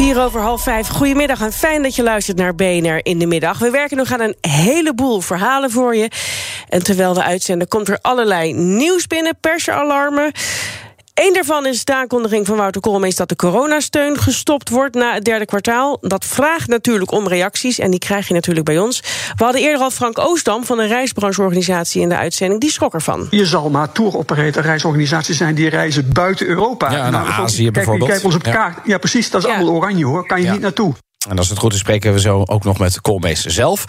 Vier over half vijf. Goedemiddag en fijn dat je luistert naar BNR in de middag. We werken nog aan een heleboel verhalen voor je. En terwijl we uitzenden komt er allerlei nieuws binnen, persalarmen. Eén daarvan is de aankondiging van Wouter Koolmees... dat de coronasteun gestopt wordt na het derde kwartaal. Dat vraagt natuurlijk om reacties en die krijg je natuurlijk bij ons. We hadden eerder al Frank Oostdam van een reisbrancheorganisatie in de uitzending. Die schrok ervan. Je zal maar tour operator reisorganisatie zijn die reizen buiten Europa. Ja, naar Nou, Azië kijk, bijvoorbeeld. Kijk ons op de Ja. kaart. Ja, precies. Dat is Ja. allemaal oranje hoor. Kan je Ja. niet naartoe. En als het goed is, spreken we zo ook nog met Koolmees zelf.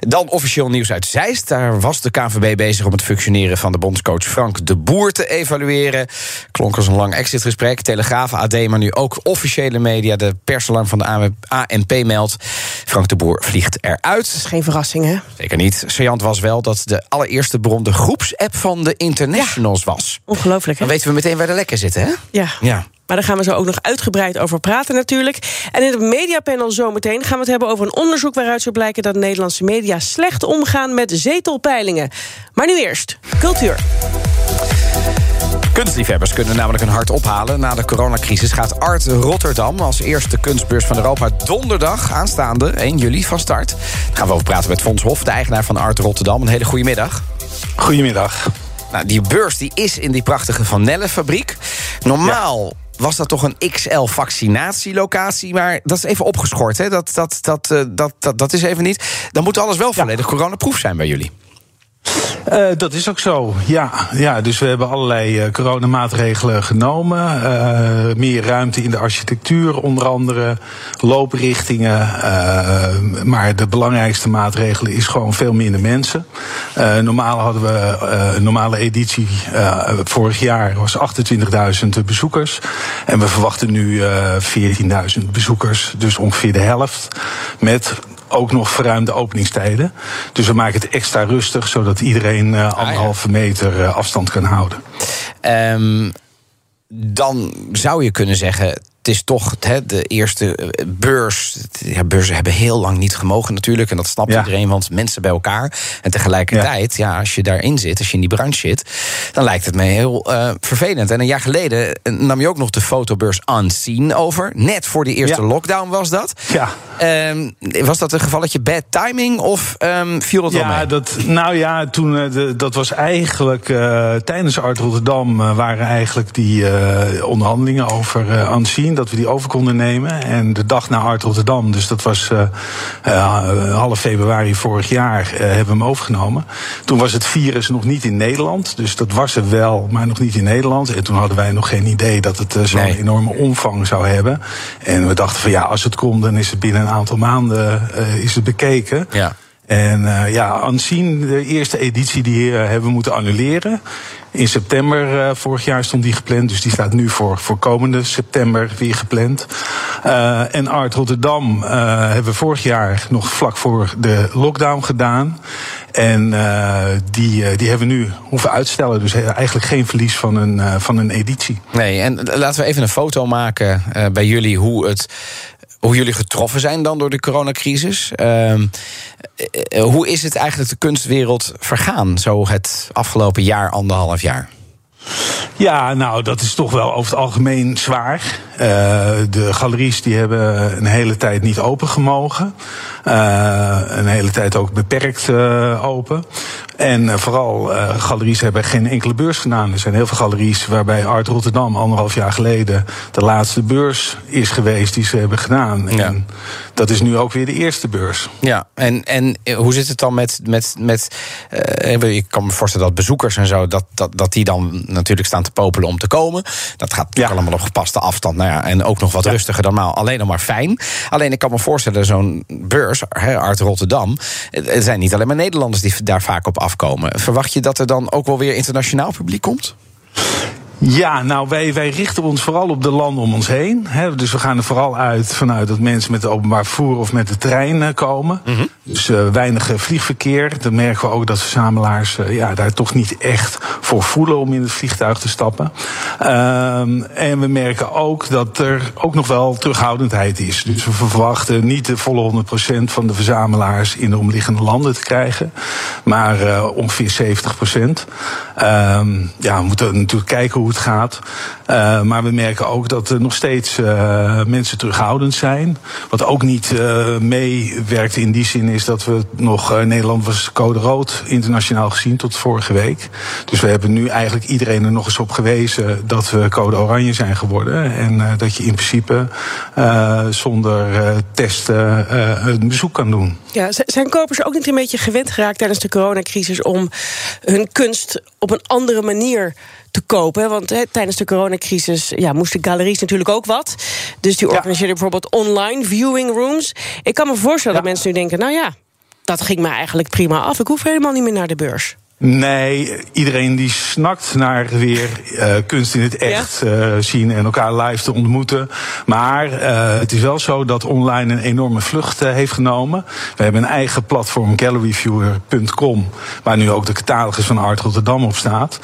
Dan officieel nieuws uit Zeist. Daar was de KNVB bezig om het functioneren van de bondscoach Frank de Boer te evalueren. Klonk als een lang exitgesprek. Telegraaf, AD, maar nu ook officiële media. De persalarm van de ANP meldt. Frank de Boer vliegt eruit. Dat is geen verrassing, hè? Zeker niet. Saillant was wel dat de allereerste bron de groepsapp van de internationals was. Ongelooflijk, hè? Dan weten we meteen waar de lekken zitten, hè? Ja. Ja. Maar daar gaan we zo ook nog uitgebreid over praten natuurlijk. En in het mediapanel zometeen gaan we het hebben over een onderzoek... waaruit zou blijken dat Nederlandse media slecht omgaan met zetelpeilingen. Maar nu eerst, cultuur. Kunstliefhebbers kunnen namelijk een hart ophalen. Na de coronacrisis gaat Art Rotterdam als eerste kunstbeurs van Europa donderdag aanstaande 1 juli van start. Daar gaan we over praten met Fons Hof, de eigenaar van Art Rotterdam. Een hele goede middag. Goedemiddag. Nou, die beurs die is in die prachtige Van Nelle fabriek. Normaal was dat toch een XL-vaccinatielocatie, maar dat is even opgeschort. Hè? Dat, dat, dat, eh, dat, dat, dat is even niet. Dan moet alles wel volledig coronaproof zijn bij jullie. Eh, dat is ook zo. Ja, ja, dus we hebben allerlei eh, coronamaatregelen genomen. Eh, meer ruimte in de architectuur, onder andere looprichtingen. maar de belangrijkste maatregel is gewoon veel minder mensen. Normaal hadden we een normale editie vorig jaar was 28.000 bezoekers. En we verwachten nu eh 14.000 bezoekers, dus ongeveer de helft. Met ook nog verruimde openingstijden. Dus we maken het extra rustig, zodat iedereen eh, anderhalve meter eh, afstand kan houden. Ehm, dan zou je kunnen zeggen. Het is toch hè, de eerste eh, beurs. Ja, beurzen hebben heel lang niet gemogen natuurlijk. En dat snapt Ja. iedereen, want mensen bij elkaar. En tegelijkertijd, ja. als je daarin zit, als je in die branche zit... dan lijkt het me heel eh, vervelend. En een jaar geleden eh, nam je ook nog de fotobeurs Unseen over. Net voor die eerste lockdown was dat. Ja. Ehm, was dat een gevalletje bad timing of ehm, viel dat wel Ja, mee? dat, nou ja, toen, de, dat was eigenlijk tijdens Art Rotterdam waren eigenlijk die onderhandelingen over eh Dat we die over konden nemen. En de dag na Art Rotterdam, dus dat was eh, eh, half februari vorig jaar, eh, hebben we hem overgenomen. Toen was het virus nog niet in Nederland, dus dat was er wel, maar nog niet in Nederland. En toen hadden wij nog geen idee dat het zo'n Nee. enorme omvang zou hebben. En we dachten van ja, als het komt, dan is het binnen een aantal maanden is het bekeken. Ja. En eh, ja, Unseen, de eerste editie, die eh, hebben we moeten annuleren. In september eh, vorig jaar stond die gepland. Dus die staat nu voor, voor komende september weer gepland. En Art Rotterdam hebben we vorig jaar nog vlak voor de lockdown gedaan. En die, die hebben we nu hoeven uitstellen. Dus eigenlijk geen verlies van een, van een editie. Nee, en laten we even een foto maken bij jullie hoe het. Hoe jullie getroffen zijn dan door de coronacrisis. Ehm, eh, eh, hoe is het eigenlijk de kunstwereld vergaan, zo het afgelopen jaar, anderhalf jaar? Ja, nou, dat is toch wel over het algemeen zwaar. Eh, de galeries die hebben een hele tijd niet open gemogen. Eh, een hele tijd ook beperkt eh, open. En eh, vooral galeries hebben geen enkele beurs gedaan. Er zijn heel veel galeries waarbij Art Rotterdam anderhalf jaar geleden de laatste beurs is geweest die ze hebben gedaan. Ja. En dat is nu ook weer de eerste beurs. Ja, en, en hoe zit het dan met. met, met ik kan me voorstellen dat bezoekers en zo. Dat, dat, dat die dan natuurlijk staan te popelen om te komen. Dat gaat natuurlijk Ja. allemaal op gepaste afstand. Nou ja, en ook nog wat rustiger dan normaal. Alleen nog maar fijn. Alleen ik kan me voorstellen, zo'n beurs, Art Rotterdam. eh, Er zijn niet alleen maar Nederlanders die daar vaak op afkomen. Verwacht je dat er dan ook wel weer internationaal publiek komt? Ja, nou, wij, wij richten ons vooral op de landen om ons heen. Hè. Dus we gaan er vooral uit vanuit dat mensen met het openbaar vervoer of met de trein eh, komen. Mhm. Dus uh, weinig vliegverkeer. Dan merken we ook dat verzamelaars uh, ja, daar toch niet echt voor voelen om in het vliegtuig te stappen. Um, en we merken ook dat er ook nog wel terughoudendheid is. Dus we verwachten niet de volle 100% van de verzamelaars in de omliggende landen te krijgen. Maar ongeveer 70%. Um, ja, we moeten natuurlijk kijken hoe het gaat. Uh, maar we merken ook dat er nog steeds uh, mensen terughoudend zijn. Wat ook niet uh, meewerkt in die zin is dat we nog. Nederland was code rood internationaal gezien tot vorige week. Dus we hebben nu eigenlijk iedereen er nog eens op gewezen dat we code oranje zijn geworden. En dat je in principe zonder testen een bezoek kan doen. Ja, zijn kopers ook niet een beetje gewend geraakt tijdens de coronacrisis om hun kunst op een andere manier te kopen. Want tijdens de coronacrisis ja, moesten galeries natuurlijk ook wat. Dus die organiseerden ja. bijvoorbeeld online viewing rooms. Ik kan me voorstellen ja. dat mensen nu denken... nou ja, dat ging me eigenlijk prima af. Ik hoef helemaal niet meer naar de beurs. Nee, iedereen die snakt naar weer uh, kunst in het echt uh, zien en elkaar live te ontmoeten. Maar uh, het is wel zo dat online een enorme vlucht heeft genomen. We hebben een eigen platform, galleryviewer.com, waar nu ook de catalogus van Art Rotterdam op staat.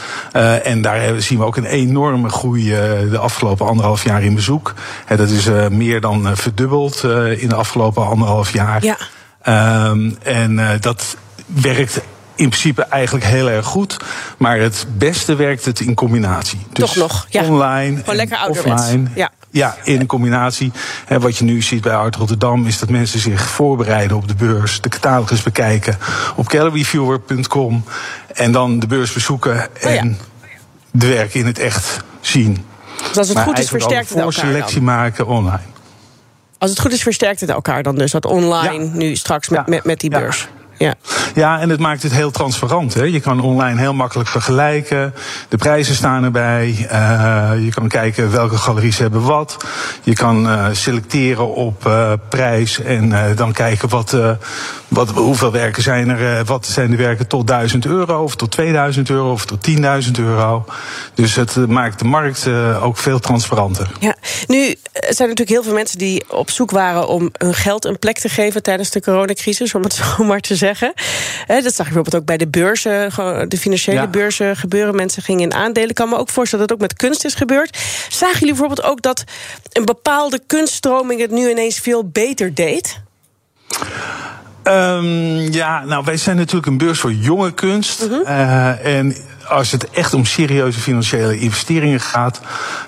en daar zien we ook een enorme groei de afgelopen anderhalf jaar in bezoek. dat is meer dan verdubbeld in de afgelopen anderhalf jaar. Ja. Um, en dat werkt in principe eigenlijk heel erg goed. Maar het beste werkt het in combinatie. Dus Toch nog, ja. online Gewoon lekker en offline. Ja. Ja, in combinatie. En wat je nu ziet bij Art Rotterdam is dat mensen zich voorbereiden op de beurs, de catalogus bekijken op galleryviewer.com en dan de beurs bezoeken en oh ja. de werken in het echt zien. Dus als het maar goed is, versterkt het elkaar selectie dan. maken online. Als het goed is, versterkt het elkaar dan dus. Dat online ja. nu straks met, Ja. met, met die Ja. beurs. Ja. Ja, en het maakt het heel transparant. Hè? Je kan online heel makkelijk vergelijken. De prijzen staan erbij. Uh, je kan kijken welke galeries hebben wat. Je kan uh, selecteren op uh, prijs en dan kijken wat, wat, hoeveel werken zijn er. Wat zijn de werken tot 1000 euro of tot 2000 euro of tot 10.000 euro. Dus het maakt de markt ook veel transparanter. Ja, nu eh, zijn er natuurlijk heel veel mensen die op zoek waren om hun geld een plek te geven tijdens de coronacrisis, om het zo maar te zeggen. Hè, dat zag je bijvoorbeeld ook bij de beurzen, de financiële Ja. beurzen gebeuren. Mensen gingen in aandelen. Ik kan me ook voorstellen dat het ook met kunst is gebeurd. Zagen jullie bijvoorbeeld ook dat een bepaalde kunststroming het nu ineens veel beter deed? Um, ja, nou, wij zijn natuurlijk een beurs voor jonge kunst. Uh -huh. uh, en als het echt om serieuze financiële investeringen gaat,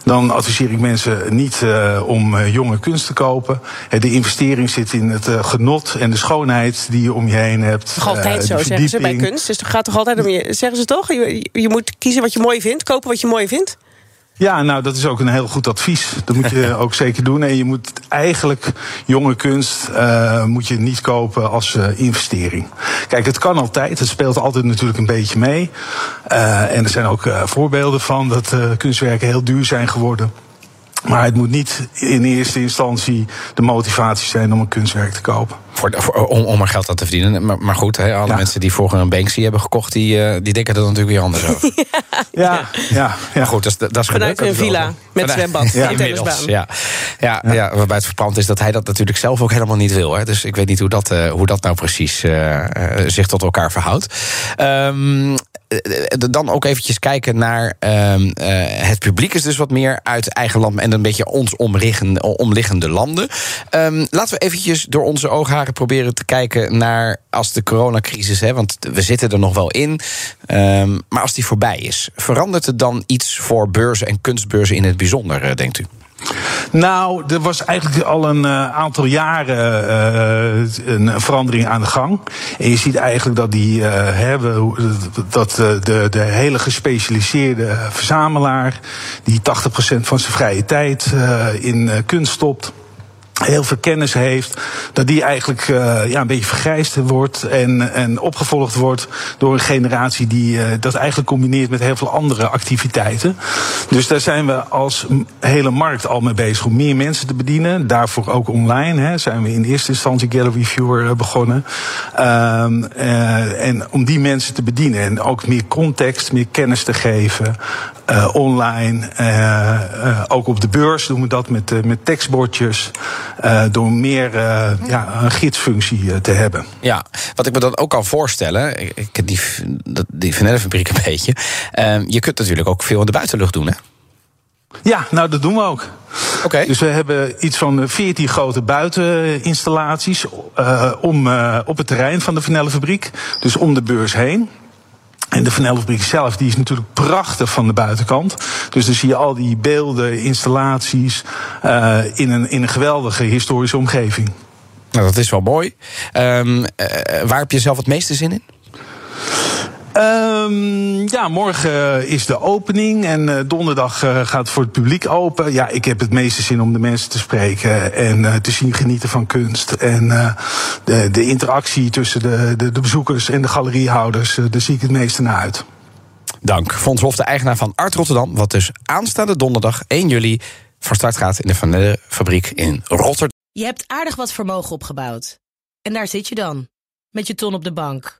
dan adviseer ik mensen niet uh, om uh, jonge kunst te kopen. De investering zit in het genot en de schoonheid die je om je heen hebt. Toch altijd zo, zeggen ze bij kunst. Dus het gaat toch altijd om je, zeggen ze toch? Je, je moet kiezen wat je mooi vindt, kopen wat je mooi vindt. Ja, nou, dat is ook een heel goed advies. Dat moet je ook zeker doen. En je moet eigenlijk jonge kunst uh, moet je niet kopen als uh, investering. Kijk, het kan altijd. Het speelt altijd natuurlijk een beetje mee. Uh, en er zijn ook voorbeelden van dat kunstwerken heel duur zijn geworden. Maar het moet niet in eerste instantie de motivatie zijn om een kunstwerk te kopen. Voor, voor, om, om er geld aan te verdienen. Maar, maar goed, hè, alle ja. mensen die vroeger een Banksy hebben gekocht, die, uh, die denken er natuurlijk weer anders over. ja, ja, ja, Maar goed, dat is, dat is Vanuit een villa met zwembad ja. Ja. Ja, ja. Ja, waarbij het verpand is dat hij dat natuurlijk zelf ook helemaal niet wil. Hè. Dus ik weet niet hoe dat, uh, hoe dat nou precies uh, uh, zich tot elkaar verhoudt. Um, dan ook eventjes kijken naar um, het publiek is dus wat meer uit eigen land en een beetje ons omliggende, omliggende landen. Um, laten we eventjes door onze oogharen proberen te kijken naar als de coronacrisis, hè, want we zitten er nog wel in, um, maar als die voorbij is, verandert het dan iets voor beurzen en kunstbeurzen in het bijzonder, denkt u? Nou, er was eigenlijk al een uh, aantal jaren uh, een verandering aan de gang. En je ziet eigenlijk dat die uh, dat de, de hele gespecialiseerde verzamelaar, die 80% van zijn vrije tijd in kunst stopt. Heel veel kennis heeft, dat die eigenlijk uh, ja, een beetje vergrijsd wordt en, en opgevolgd wordt door een generatie die uh, dat eigenlijk combineert met heel veel andere activiteiten. Dus daar zijn we als hele markt al mee bezig om meer mensen te bedienen. Daarvoor ook online hè, zijn we in eerste instantie Gallery Viewer uh, begonnen. Um, en om die mensen te bedienen en ook meer context, meer kennis te geven. online, ook op de beurs doen we dat met, met tekstbordjes. Uh, door meer uh, ja, een gidsfunctie uh, te hebben. Ja, wat ik me dan ook kan voorstellen, ik, ik die, die fabriek een beetje. Ehm, je kunt natuurlijk ook veel in de buitenlucht doen, hè? Ja, nou dat doen we ook. Okay. Dus we hebben iets van 14 grote buiteninstallaties om, op het terrein van de Vanellenfabriek. Dus om de beurs heen. En de Vanellenfabriek zelf die is natuurlijk prachtig van de buitenkant. Dus dan zie je al die beelden, installaties uh, in, een, in een geweldige historische omgeving. Nou, dat is wel mooi. Um, uh, waar heb je zelf het meeste zin in? Um, ja, morgen is de opening en uh, donderdag uh, gaat het voor het publiek open. Ja, ik heb het meeste zin om de mensen te spreken en te zien genieten van kunst. En de, de interactie tussen de, de, de, bezoekers en de galeriehouders, daar zie ik het meeste naar uit. Dank. Fons Hof, de eigenaar van Art Rotterdam, wat dus aanstaande donderdag 1 juli van start gaat in de Van fabriek in Rotterdam. Je hebt aardig wat vermogen opgebouwd. En daar zit je dan, met je ton op de bank.